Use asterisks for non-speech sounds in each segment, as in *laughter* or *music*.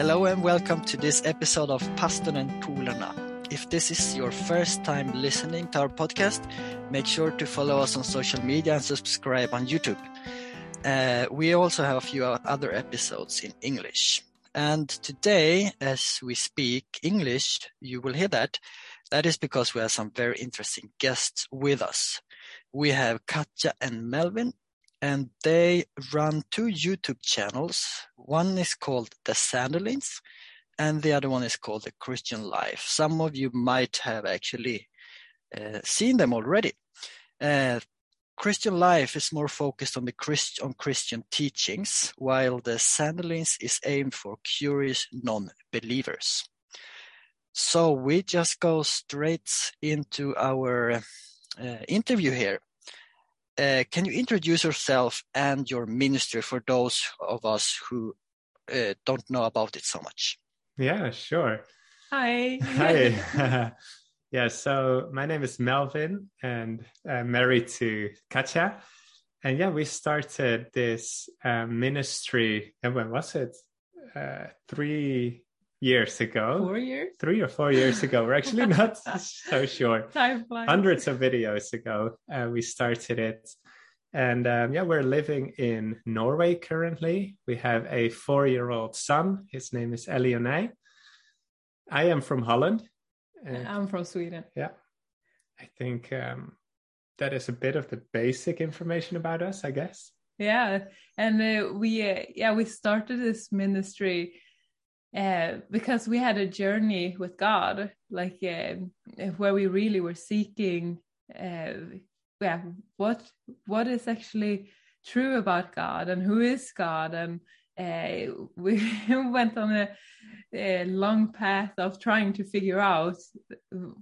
Hello and welcome to this episode of Pastorn and Polarna. If this is your first time listening to our podcast, make sure to follow us on social media and subscribe on YouTube. Uh, we also have a few other episodes in English. And today, as we speak English, you will hear that. That is because we have some very interesting guests with us. We have Katja and Melvin, and they run two YouTube channels. One is called The Sandelins, and the other one is called The Christian Life. Some of you might have actually uh, seen them already. Uh, Christian Life is more focused on the Christ on Christian teachings, while the Sandelins is aimed for curious non-believers. So we just go straight into our uh, interview here. Uh, can you introduce yourself and your ministry for those of us who uh, don't know about it so much? Yeah, sure. Hi. Hi. *laughs* *laughs* yeah, so my name is Melvin and I'm married to Katja. And yeah, we started this uh, ministry. And when was it? Uh, three years ago. Four years? Three or four years ago. We're actually not *laughs* so sure. Time flies. Hundreds of videos ago, uh, we started it. And um, yeah, we're living in Norway currently. We have a four year old son. His name is Elionay. I am from Holland. And I'm from Sweden. Yeah. I think um, that is a bit of the basic information about us, I guess. Yeah. And uh, we, uh, yeah, we started this ministry uh, because we had a journey with God, like uh, where we really were seeking, uh, yeah, what what is actually true about God and who is God, and uh, *laughs* we went on a, a, long path of trying to figure out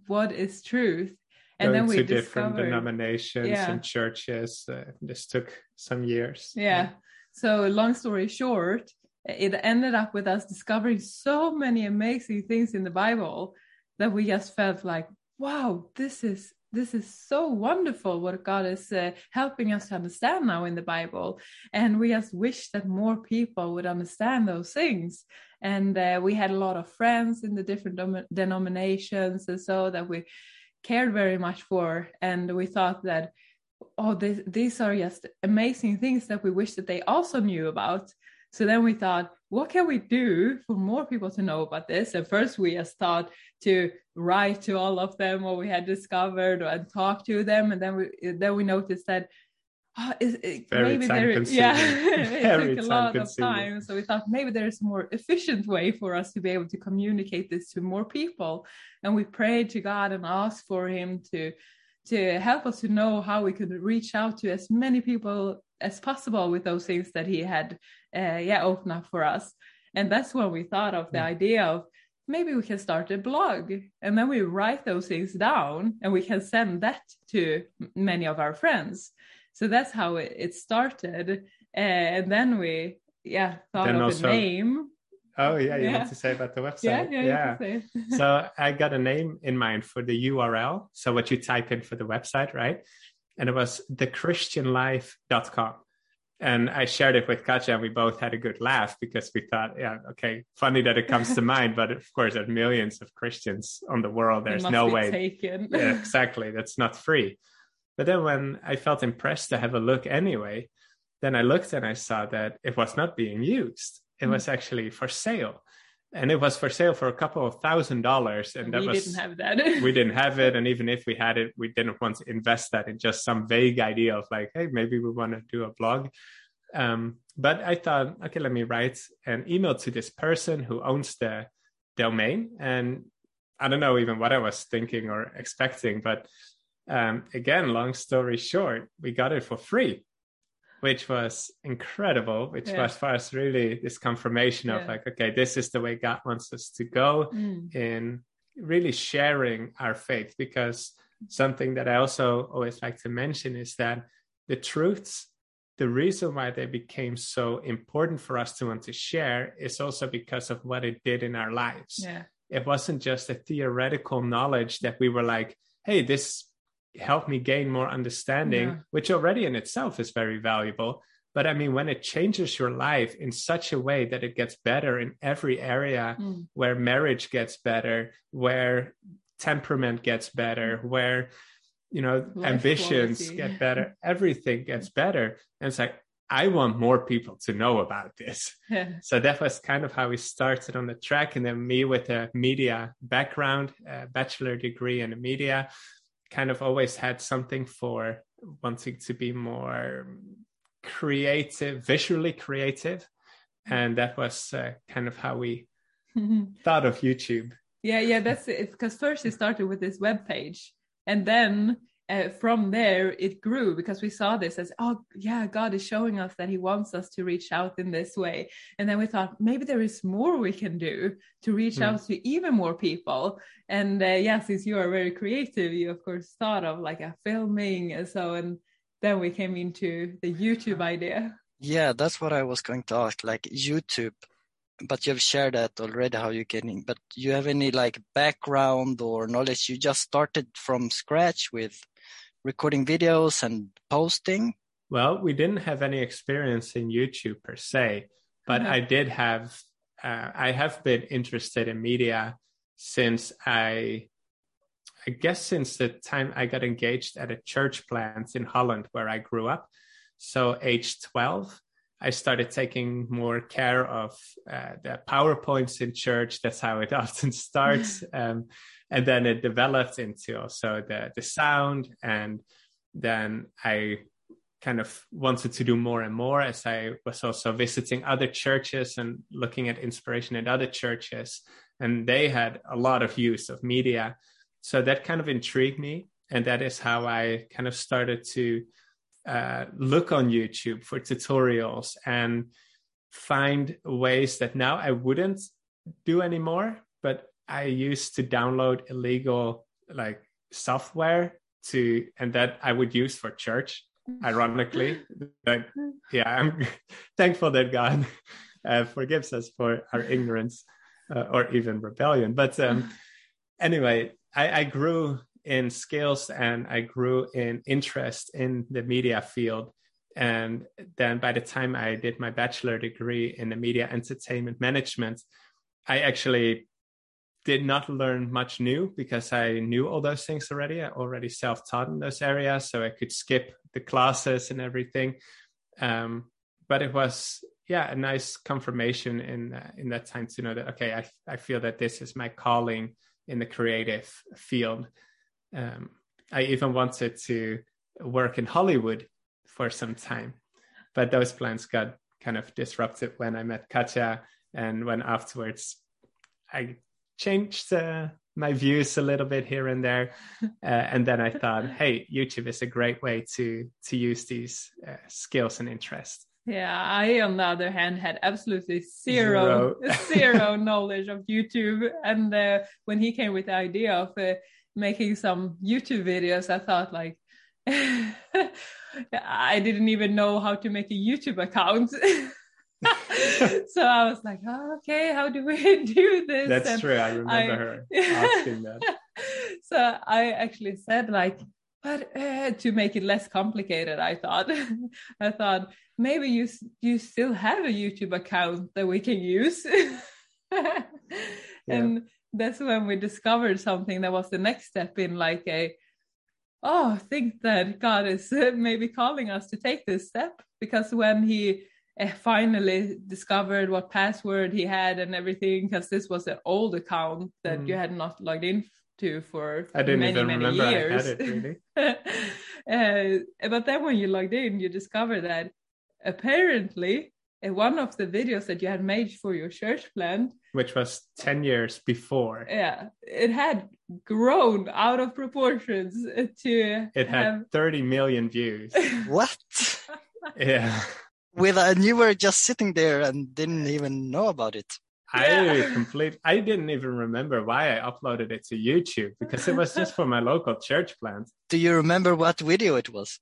what is truth. And Going then we to different denominations yeah. and churches. Uh, this took some years. Yeah. yeah. So long story short, it ended up with us discovering so many amazing things in the Bible that we just felt like, wow, this is this is so wonderful what God is uh, helping us to understand now in the Bible. And we just wish that more people would understand those things. And uh, we had a lot of friends in the different denominations and so that we cared very much for. And we thought that, oh, this, these are just amazing things that we wish that they also knew about. So then we thought, what can we do for more people to know about this? And first we just thought to write to all of them what we had discovered and talk to them. And then we then we noticed that oh, it, maybe there yeah *laughs* it took a *laughs* lot of time. So we thought maybe there's a more efficient way for us to be able to communicate this to more people. And we prayed to God and asked for him to to help us to know how we could reach out to as many people as possible with those things that he had uh, yeah opened up for us. And that's when we thought of the idea of maybe we can start a blog. And then we write those things down and we can send that to many of our friends. So that's how it, it started. Uh, and then we yeah thought then of also, a name. Oh yeah you yeah. want to say about the website. Yeah yeah, yeah. *laughs* so i got a name in mind for the url so what you type in for the website right? And it was thechristianlife.com. And I shared it with Katja, and we both had a good laugh because we thought, yeah, okay, funny that it comes to *laughs* mind, but of course, there are millions of Christians on the world. There's no way. Taken. yeah, *laughs* exactly. That's not free. But then when I felt impressed to have a look anyway, then I looked and I saw that it was not being used. It mm. was actually for sale and it was for sale for a couple of thousand dollars and that was we was didn't have that. *laughs* we didn't have it and even if we had it we didn't want to invest that in just some vague idea of like hey maybe we want to do a blog. Um, but i thought okay let me write an email to this person who owns the domain and i don't know even what i was thinking or expecting but um, again long story short we got it for free which was incredible, which yeah. was for us really this confirmation of yeah. like, okay, this is the way God wants us to go mm. in really sharing our faith. Because something that I also always like to mention is that the truths, the reason why they became so important for us to want to share is also because of what it did in our lives. Yeah. It wasn't just a theoretical knowledge that we were like, hey, this help me gain more understanding, yeah. which already in itself is very valuable. but i mean when it changes your life in such a way that it gets better in every area Mm. where marriage gets better where temperament gets better where you know Life ambitions quality. get better *laughs* everything gets better and it's like i want more people to know about this *laughs* Yeah. so that was kind of how we started on the track and then me with a media background a bachelor degree in media kind of always had something for wanting to be more creative visually creative. And that was uh, kind of how we *laughs* thought of youtube. Yeah, yeah, that's it. Because first it started with this web page, and then uh, from there it grew because we saw this as, oh yeah, God is showing us that He wants us to reach out in this way, and then we thought maybe there is more we can do to reach Hmm. out to even more people. And uh, yeah, since you are very creative, you of course thought of like a filming and so, and then we came into the YouTube idea. Yeah, that's what I was going to ask. Like YouTube, but you've shared that already. How you getting? But you have any like background or knowledge? You just started from scratch with recording videos and posting. Well, we didn't have any experience in YouTube per se, but Mhm. I did have. Uh, I have been interested in media since I, I guess, since the time I got engaged at a church plant in Holland where I grew up. So, age twelve, I started taking more care of uh, the PowerPoints in church. That's how it *laughs* often starts. *laughs* um, and then it developed into also the, the sound. And then I kind of wanted to do more and more as I was also visiting other churches and looking at inspiration in other churches. And they had a lot of use of media. So that kind of intrigued me. And that is how I kind of started to uh, look on YouTube for tutorials and find ways that now I wouldn't do anymore, but I used to download illegal like software to and that I would use for church. Ironically, *laughs* but yeah, I'm *laughs* thankful that God uh, forgives us for our ignorance uh, or even rebellion. But um, anyway, I, I grew in skills and I grew in interest in the media field. And then by the time I did my bachelor degree in the media entertainment management, I actually did not learn much new because I knew all those things already. I already self taught in those areas, so I could skip the classes and everything. Um, but it was, yeah, a nice confirmation in uh, in that time to know that okay, I I feel that this is my calling in the creative field. Um, I even wanted to work in Hollywood for some time, but those plans got kind of disrupted when I met Katja, and when afterwards I changed uh, my views a little bit here and there, *laughs* uh, and then I thought, hey, YouTube is a great way to to use these uh, skills and interests. Yeah, I, on the other hand, had absolutely zero, Zero. *laughs* zero knowledge of YouTube. And uh, when he came with the idea of uh, making some YouTube videos, I thought like, *laughs* I didn't even know how to make a YouTube account. *laughs* so I was like, oh, okay, how do we *laughs* do this? That's And true. I remember I- her *laughs* asking that. so I actually said like, but uh, to make it less complicated, I thought, I thought maybe you you still have a YouTube account that we can use, and that's when we discovered something that was the next step in like a, oh, I think that God is uh, maybe calling us to take this step because when he *laughs* finally discovered what password he had and everything, because this was an old account that Mm. you had not logged in to for I didn't many, even many remember years. I had it really. *laughs* uh, but then when you logged in, you discover that apparently uh, one of the videos that you had made for your church plant, Which was ten years before. yeah, it had grown out of proportions to It had have. 30 million views. *laughs* What? yeah. With and you were just sitting there and didn't even know about it. I Yeah. complete I didn't even remember why I uploaded it to YouTube because it was just for my local church plant. Do you remember what video it was?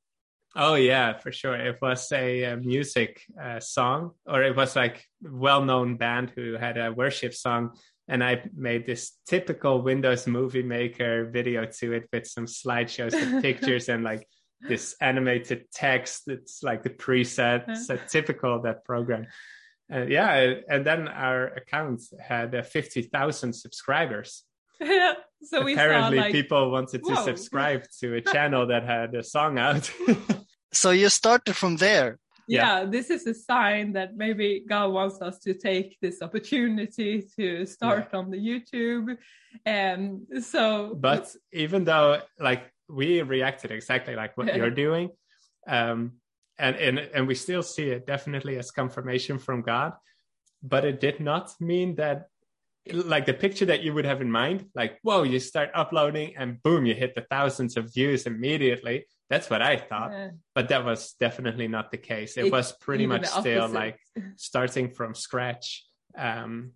Oh yeah, for sure. It was a, uh music uh, song, or it was like well-known band who had a worship song, and I made this typical Windows Movie Maker video to it with some slideshows and *laughs* pictures and like this animated text it's like the preset so typical of that program and yeah and then our account had uh, 50,000 subscribers yeah. *laughs* So we apparently saw like people wanted to Whoa. subscribe *laughs* to a channel that had a song out *laughs* So you started from there. yeah, this is a sign that maybe God wants us to take this opportunity to start on the YouTube. And so but even though like we reacted exactly like what Yeah. you're doing. Um and and and we still see it definitely as confirmation from god but it did not mean that like the picture that you would have in mind like whoa you start uploading and boom you hit the thousands of views immediately. That's what i thought uh, but that was definitely not the case. It was pretty much still like *laughs* starting from scratch um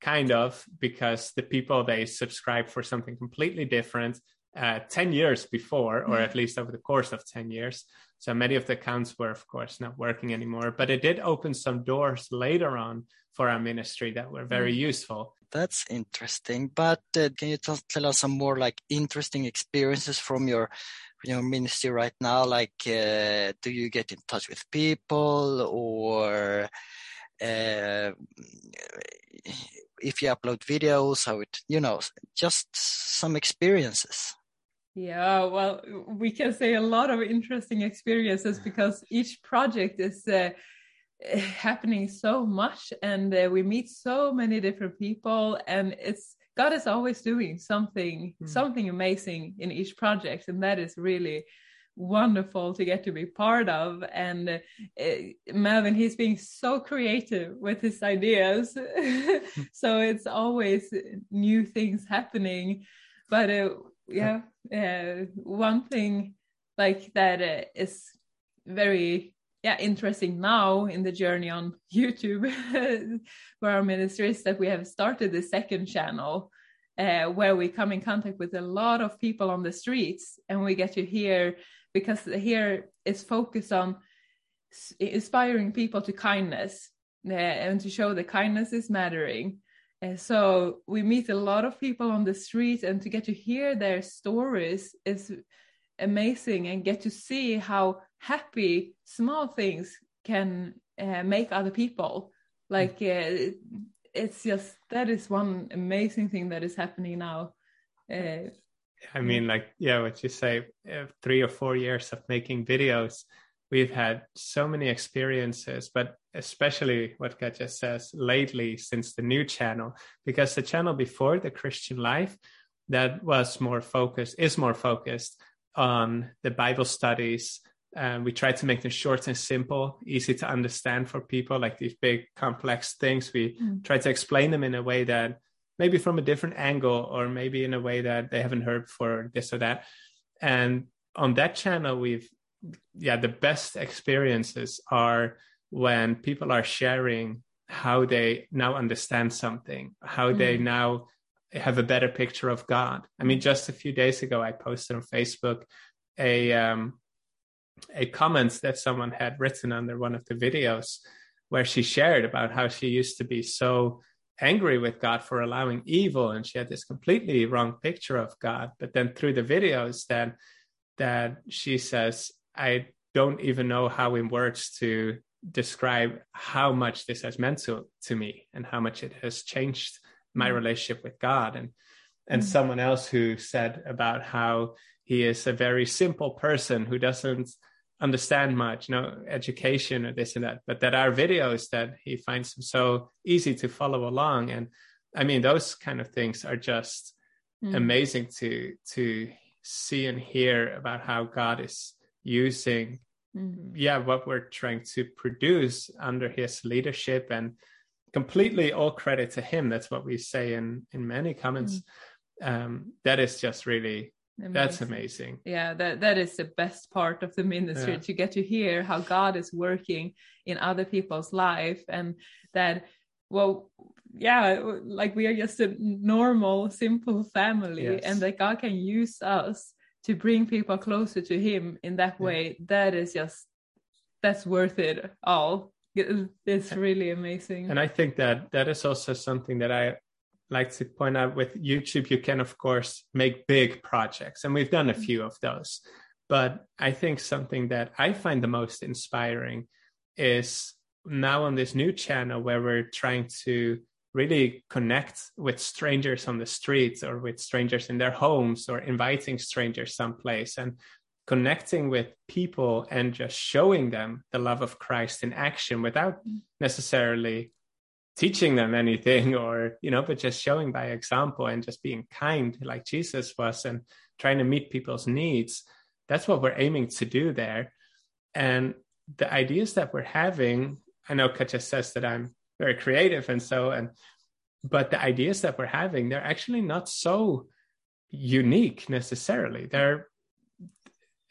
kind of because the people they subscribe for something completely different uh 10 years before or at least over the course of 10 years so many of the accounts were of course not working anymore but it did open some doors later on for our ministry that were very useful That's interesting. But uh, can you tell tell us some more like interesting experiences from your your ministry right now? Like, uh, do you get in touch with people, or if you upload videos, how it you know just some experiences? Yeah, well, we can say a lot of interesting experiences because each project is uh, happening so much and uh, we meet so many different people and it's God is always doing something Mm. something amazing in each project and that is really wonderful to get to be part of. And uh, Melvin he's being so creative with his ideas. *laughs* So it's always new things happening. But uh, yeah. uh, one thing like that uh, is very yeah interesting now in the journey on *laughs* youtube *laughs* for our ministry is that we have started the second channel uh, where we come in contact with a lot of people on the streets. And we get to hear because here it's focused on inspiring people to kindness uh, and to show that kindness is mattering. And so we meet a lot of people on the street and to get to hear their stories is amazing and get to see how happy small things can uh, make other people. Like uh, it's just that is one amazing thing that is happening now I mean, like, yeah, what you say, uh, three or four years of making videos, we've had so many experiences, but especially what Katja says lately since the new channel, because the channel before the Christian life that was more focused, is more focused on the Bible studies. Um, we try to make them short and simple, easy to understand for people, like these big complex things. We Mm. try to explain them in a way that maybe from a different angle or maybe in a way that they haven't heard before this or that and on that channel we've yeah the best experiences are when people are sharing how they now understand something how they Mm. now have a better picture of god i mean just a few days ago i posted on facebook a um a comment that someone had written under one of the videos where she shared about how she used to be so angry with God for allowing evil and she had this completely wrong picture of God but then through the videos that that she says I don't even know how in words to describe how much this has meant to to me and how much it has changed my Mm. relationship with God and and Mm. someone else who said about how he is a very simple person who doesn't understand much, no education or this and that, but that our videos that he finds them so easy to follow along. And I mean, those kind of things are just mm. amazing to to see and hear about how God is using Mm. yeah what we're trying to produce under his leadership and completely all credit to him that's what we say in in many comments um that is just really that's amazing yeah that that is the best part of the ministry Yeah. to get to hear how god is working in other people's life and that well yeah like we are just a normal simple family Yes. and that god can use us to bring people closer to him in that Yeah. way that is just that's worth it all it's really amazing and i think that that is also something that i like to point out with youtube you can of course make big projects and we've done a few of those. But I think something that I find the most inspiring is now on this new channel where we're trying to really connect with strangers on the streets or with strangers in their homes or inviting strangers someplace and connecting with people and just showing them the love of Christ in action without necessarily teaching them anything *laughs* or you know but just showing by example and just being kind like jesus was and trying to meet people's needs that's what we're aiming to do there. And the ideas that we're having i know katja says that i'm very creative and so and but the ideas that we're having they're actually not so unique necessarily. They're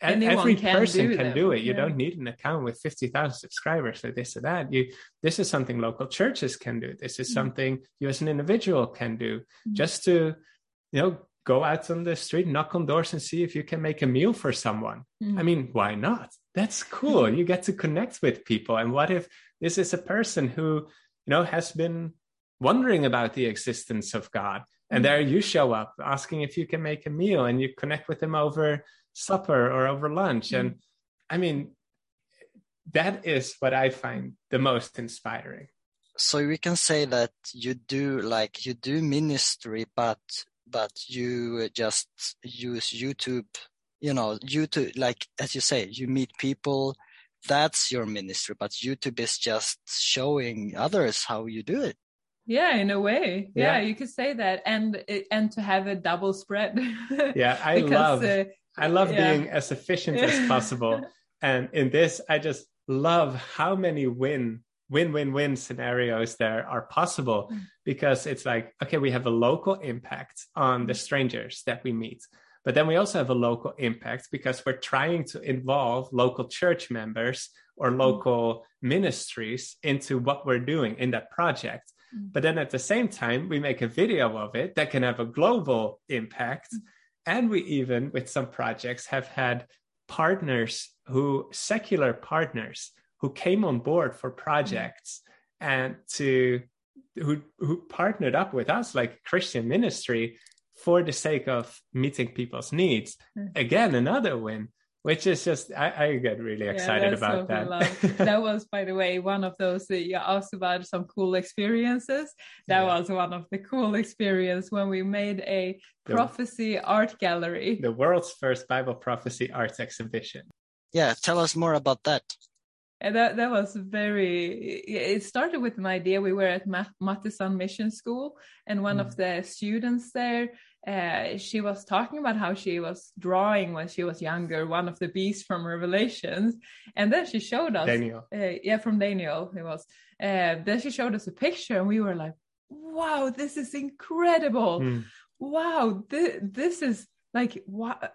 Anyone every can person do can them. do it. You yeah. don't need an account with 50,000 subscribers or this or that. You, this is something local churches can do. This is mm something you as an individual can do mm just to, you know, go out on the street, knock on doors and see if you can make a meal for someone. mm I mean, why not? That's cool. Mm-hmm. you get to connect with people. And what if this is a person who, you know, has been wondering about the existence of God and there you show up asking if you can make a meal and you connect with them over supper or over lunch. And I mean, that is what I find the most inspiring. So we can say that you do like you do ministry, but but you just use YouTube, you know, YouTube, like as you say, you meet people, that's your ministry, but YouTube is just showing others how you do it. Yeah in a way. Yeah, yeah, you could say that. And and to have a double spread. Yeah i *laughs* because, love uh, i love yeah. being as efficient as possible *laughs* and in this i just love how many win win win win scenarios there are possible mm. because it's like okay we have a local impact on the strangers that we meet but then we also have a local impact because we're trying to involve local church members or mm. local ministries into what we're doing in that project Mm. But then at the same time, we make a video of it that can have a global impact. Mm. And we even, with some projects, have had partners who, secular partners, who came on board for projects and to who who partnered up with us like Christian ministry for the sake of meeting people's needs. Mm. Again, another win which is just I, I get really excited yeah, about so that. that *laughs* was, by the way, one of those that you asked about some cool experiences. That yeah. was one of the cool experience when we made a the, prophecy art gallery, the world's first Bible prophecy art exhibition. Yeah, tell us more about that. And that that was very. It started with an idea. We were at Matteson Mission School, and one mm. of the students there uh, she was talking about how she was drawing when she was younger, one of the beasts from Revelations, and then she showed us Daniel. Uh, yeah, from Daniel it was. Uh, then she showed us a picture, and we were like, "Wow, this is incredible! Mm. Wow, th- this is like what?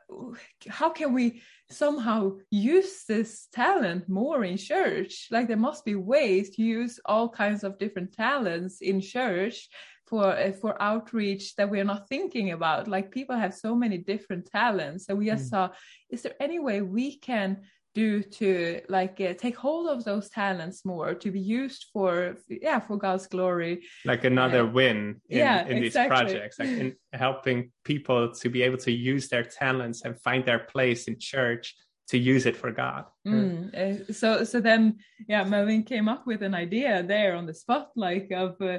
How can we somehow use this talent more in church? Like there must be ways to use all kinds of different talents in church." For uh, for outreach that we're not thinking about like people have so many different talents and we just mm. saw is there any way we can do to like uh, take hold of those talents more to be used for yeah for god's glory like another uh, win in, yeah, in these projects like in helping people to be able to use their talents and find their place in church to use it for god mm. uh, so so then yeah melvin came up with an idea there on the spot like of uh,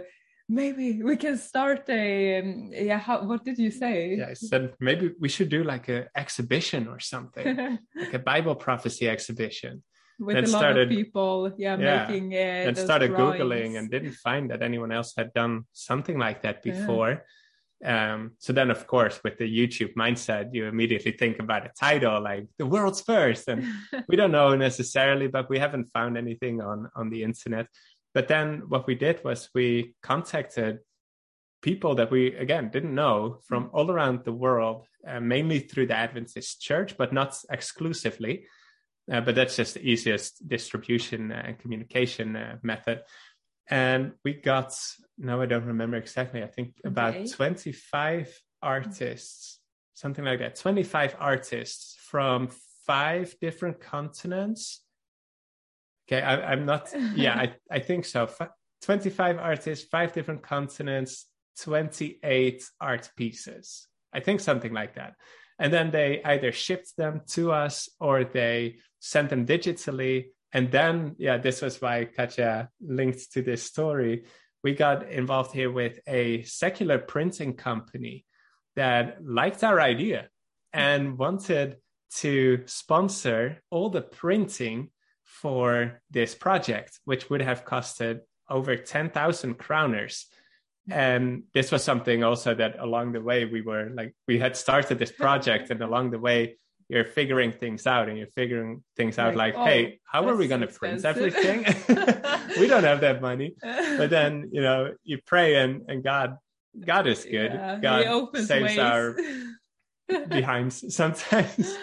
maybe we can start a um, yeah how, what did you say yeah i said maybe we should do like an exhibition or something *laughs* like a bible prophecy exhibition with then a lot started, of people yeah, yeah making uh, and started drawings. googling and didn't find that anyone else had done something like that before yeah. um, so then of course with the youtube mindset you immediately think about a title like the world's first and *laughs* we don't know necessarily but we haven't found anything on on the internet but then what we did was we contacted people that we again didn't know from all around the world, uh, mainly through the Adventist Church, but not exclusively. Uh, but that's just the easiest distribution and communication uh, method. And we got now I don't remember exactly. I think about twenty five artists, something like that. Twenty five artists from five different continents Okay, I, am not. Yeah, I, *laughs* I think so. F- 25 artists, five different continents, 28 art pieces. I think something like that. and then they either shipped them to us or they sent them digitally and then yeah this was why katja linked to this story we got involved here with a secular printing company that liked our idea and wanted to sponsor all the printing for this project, which would have costed over 10,000 crowners. And this was something also that along the way we were like, we had started this project, and along the way, you're figuring things out and you're figuring things out like, like oh, hey, how are we going to print everything? *laughs* *laughs* we don't have that money. But then, you know, you pray and, and God, God is good. Yeah, God saves ways. our *laughs* behinds sometimes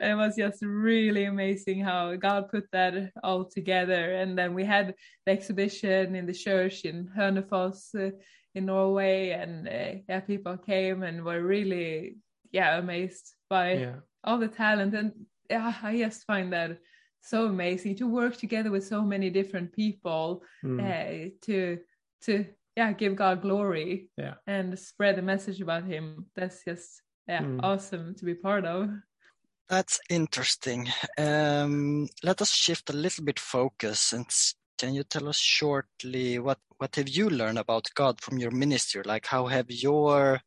it was just really amazing how God put that all together. And then we had the exhibition in the church in Hønefoss uh, in Norway, and uh, yeah, people came and were really yeah amazed by yeah. all the talent. And yeah, I just find that so amazing to work together with so many different people mm. uh, to to yeah give God glory yeah. and spread the message about Him. That's just yeah mm. awesome to be part of. That's interesting. Um, let us shift a little bit focus and can you tell us shortly what what have you learned about God from your ministry? Like how have your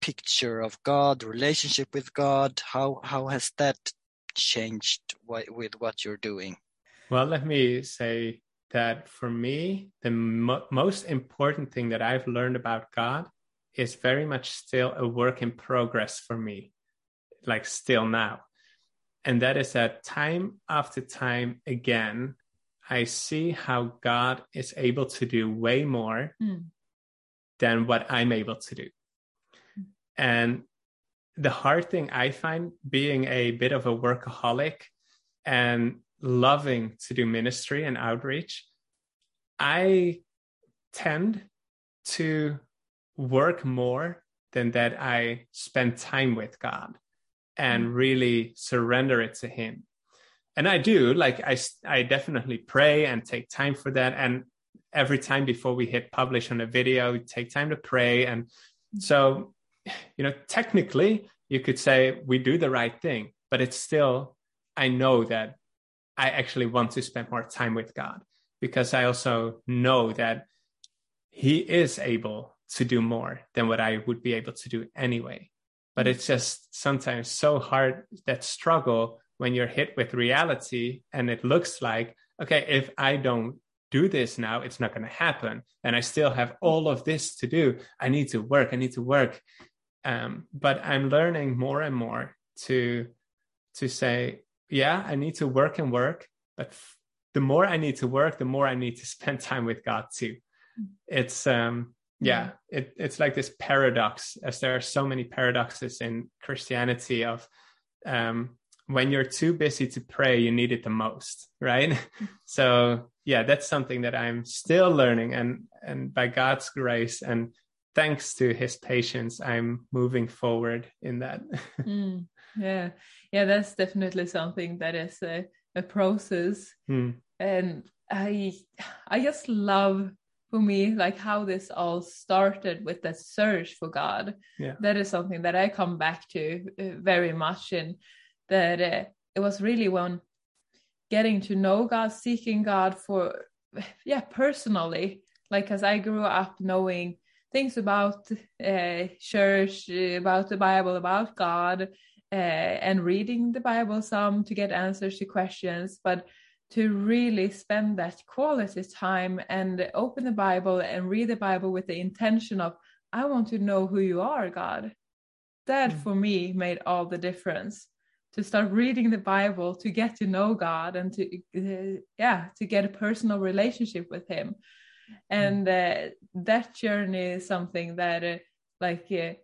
picture of God, relationship with God, how how has that changed with what you're doing? Well, let me say that for me, the mo- most important thing that I've learned about God is very much still a work in progress for me like still now. And that is that time after time again, I see how God is able to do way more mm. than what I'm able to do. And the hard thing I find being a bit of a workaholic and loving to do ministry and outreach, I tend to work more than that I spend time with God and mm. really surrender it to him and i do like i i definitely pray and take time for that and every time before we hit publish on a video we take time to pray and mm. so you know technically you could say we do the right thing but it's still i know that i actually want to spend more time with god because i also know that he is able to do more than what i would be able to do anyway but it's just sometimes so hard that struggle when you're hit with reality and it looks like okay if i don't do this now it's not going to happen. And i still have all of this to do. I need to work i need to work. Um, but i'm learning more and more to to say yeah i need to work and work but f- the more i need to work the more i need to *laughs* spend time with god too. Mm. it's um yeah. It, it's like this paradox as there are so many paradoxes in christianity of um, when you're too busy to pray you need it the most right? *laughs* So yeah that's something that i'm still learning and and by god's grace and thanks to his patience i'm moving forward in that. *laughs* Mm, yeah. Yeah that's definitely something that is a, a process. Mm. and i i just love for me like how this all started with that search for god. Yeah. that is something that i come back to uh, very much and that uh, it was really when getting to know god seeking god for *sighs* yeah personally. Like as i grew up knowing things about uh, church about the bible about god uh, and reading the bible some to get answers to questions. But to really spend that quality time and open the Bible and read the Bible with the intention of, I want to know who you are, God. That mm. for me made all the difference. To start reading the Bible, to get to know God, and to, uh, yeah, to get a personal relationship with Him. And uh, that journey is something that, uh, like, uh,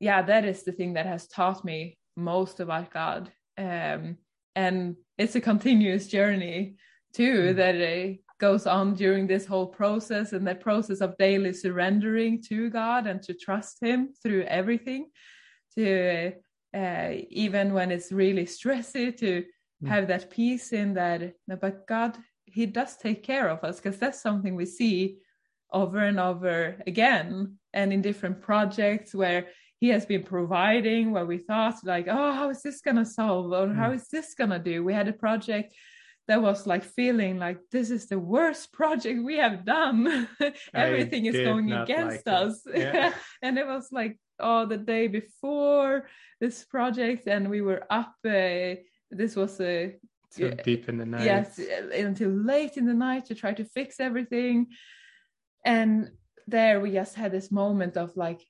yeah, that is the thing that has taught me most about God. Um, and it's a continuous journey too mm. that it goes on during this whole process and that process of daily surrendering to God and to trust Him through everything, to uh, even when it's really stressy, to mm. have that peace in that. But God, He does take care of us because that's something we see over and over again and in different projects where he has been providing where we thought like oh how is this gonna solve or how Mm. this gonna do we had a project that was like feeling like this is the worst *laughs* project we have done *laughs* everything is going against like it. us Yeah. *laughs* and it was like oh the day before this project and we were up uh, this was a so Yeah. deep in the night. yes uh, until late in the night to try to fix everything and there we just had this moment of like "Oh,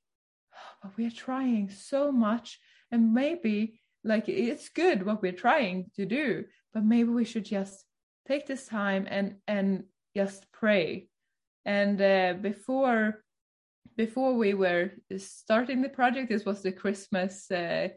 but we're trying so much and maybe like it's good what we're trying to do but maybe we should just take this time and and just pray. And uh, before before we were starting the project this was the christmas uh,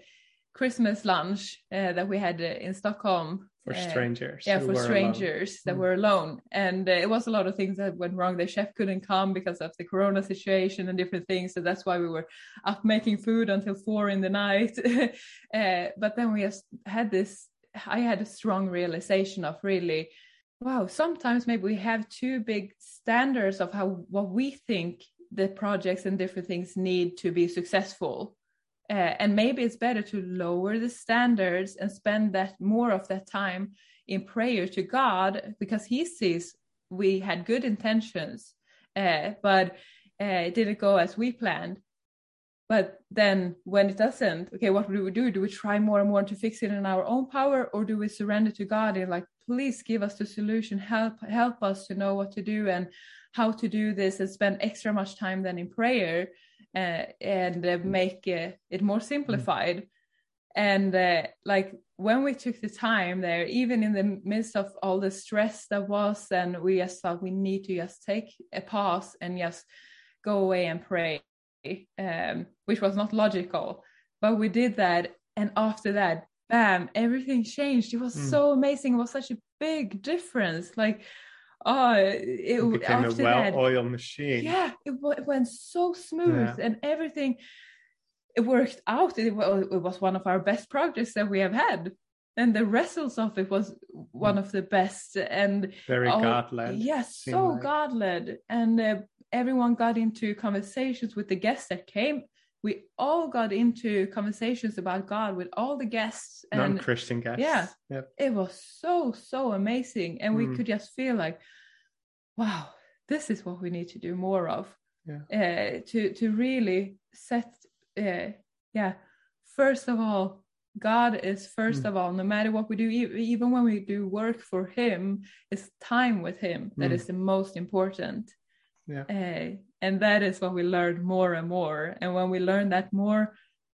christmas lunch uh, that we had uh, in stockholm for uh, strangers. yeah for were alone. strangers that Mm. were alone and uh, it was a lot of things that went wrong the chef couldn't come because of the corona situation and different things so that's why we were up making food until four in the night *laughs* uh, but then we just had this i had a strong realization of really wow sometimes maybe we have too big standards of how what we think the projects and different things need to be successful uh, and maybe it's better to lower the standards and spend that more of that time in prayer to God because He sees we had good intentions, uh, but uh, it didn't go as we planned. But then when it doesn't, okay, what do we do? Do we try more and more to fix it in our own power, or do we surrender to God and like, please give us the solution, help help us to know what to do and how to do this, and spend extra much time than in prayer uh, and uh, make uh, it more simplified. And uh, like when we took the time there, even in the midst of all the stress that was, and we just thought we need to just take a pause and just go away and pray, um, which was not logical, but we did that. And after that, bam, everything changed. It was Mm. so amazing. It was such a big difference. Like, oh, it, It became a well-oiled machine. yeah it, it went so smooth Yeah. and everything it worked out it, it was one of our best projects that we have had and the results of it was one of the best and Very all- God-led. yes so like. god-led and uh, everyone got into conversations with the guests that came we all got into conversations about god with all the guests and Non-Christian guests. yeah. Yep. it was so so amazing and we Mm. could just feel like wow this is what we need to do more of Yeah. uh, to to really set uh, yeah first of all god is first Mm. of all no matter what we do even when we do work for him it's time with him that Mm. is the most important Yeah. uh, and that is what we learn more and more and when we learn that more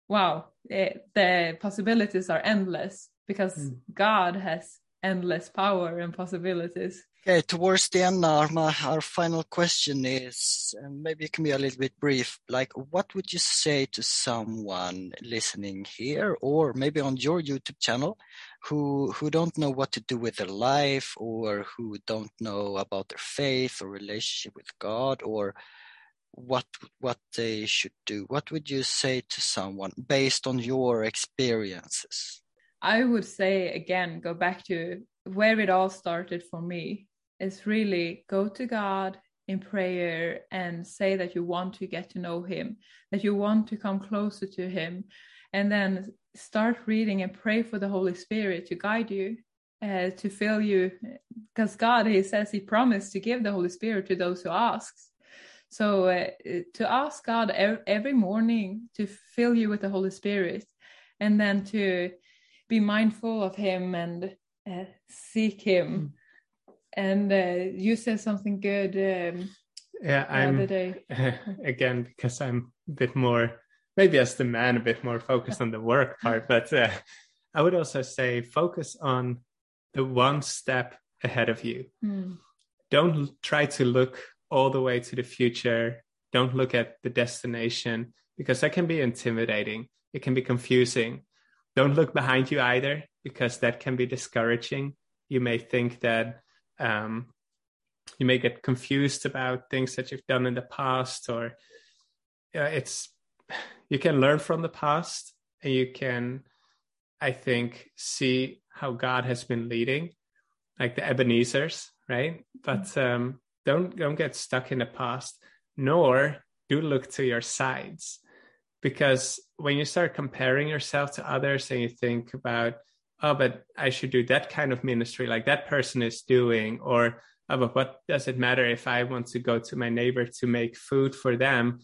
wow eh, the possibilities are endless because Mm. god has endless power and possibilities Okay, towards the end now, my, our final question is maybe you can be a little bit brief. Like, what would you say to someone listening here, or maybe on your YouTube channel, who who don't know what to do with their life, or who don't know about their faith or relationship with God, or what what they should do? What would you say to someone based on your experiences? I would say again, go back to where it all started for me is really go to God in prayer and say that you want to get to know Him, that you want to come closer to Him, and then start reading and pray for the Holy Spirit to guide you, uh, to fill you, because God, He says He promised to give the Holy Spirit to those who asks. So uh, to ask God every morning to fill you with the Holy Spirit, and then to be mindful of him and uh, seek him. And uh, you said something good um, Yeah, the I'm other day. *laughs* again because I'm a bit more maybe as the man a bit more focused on the work part, but uh, I would also say focus on the one step ahead of you. Hmm. Don't try to look all the way to the future. Don't look at the destination because that can be intimidating. It can be confusing. Don't look behind you either because that can be discouraging. You may think that um, you may get confused about things that you've done in the past, or uh, it's you can learn from the past and you can, I think, see how God has been leading, like the Ebenezer's, right? But um, don't don't get stuck in the past, nor do look to your sides. because when you start comparing yourself to others and you think about oh but i should do that kind of ministry like that person is doing or oh, but what does it matter if i want to go to my neighbor to make food for them?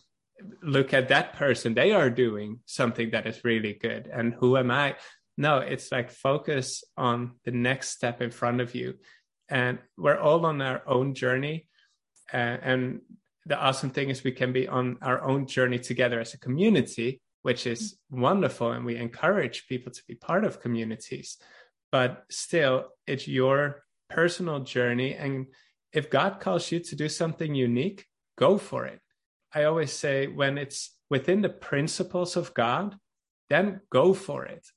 Look at that person they are doing something that is really good and who am i? No it's like focus on the next step in front of you and we're all on our own journey uh, and the awesome thing is we can be on our own journey together as a community which is wonderful and we encourage people to be part of communities. But still it's your personal journey and if god calls you to do something unique go for it. I always say when it's within the principles of god then go for it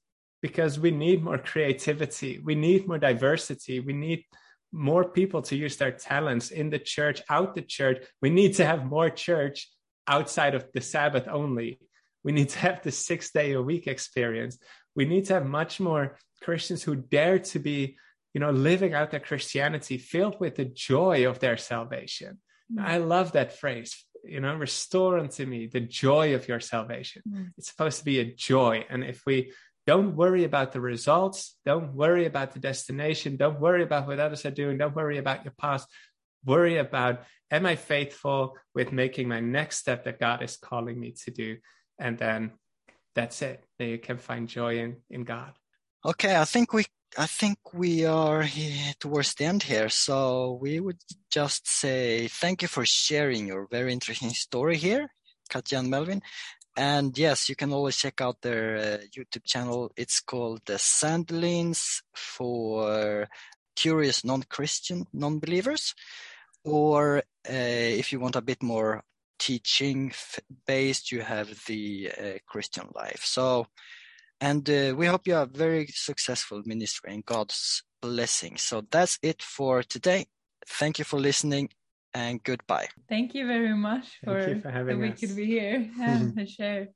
because we need more creativity we need more diversity we need more people to use their talents in the church, out the church. We need to have more church outside of the Sabbath only. We need to have the six day a week experience. We need to have much more Christians who dare to be, you know, living out their Christianity filled with the joy of their salvation. Mm. I love that phrase. You know, restore unto me the joy of your salvation. Mm. It's supposed to be a joy. And if we don't worry about the results. Don't worry about the destination. Don't worry about what others are doing. Don't worry about your past. Worry about, am I faithful with making my next step that God is calling me to do? And then that's it. Then you can find joy in, in God. Okay, I think we I think we are towards the end here. So we would just say thank you for sharing your very interesting story here, Katja and Melvin. And yes, you can always check out their uh, YouTube channel. It's called the Sandelins for curious non-Christian non-believers. Or uh, if you want a bit more teaching based, you have the uh, Christian life. So, and uh, we hope you are very successful ministry and God's blessing. So that's it for today. Thank you for listening and goodbye. Thank you very much for, for having that we could be here *laughs* *laughs* and share.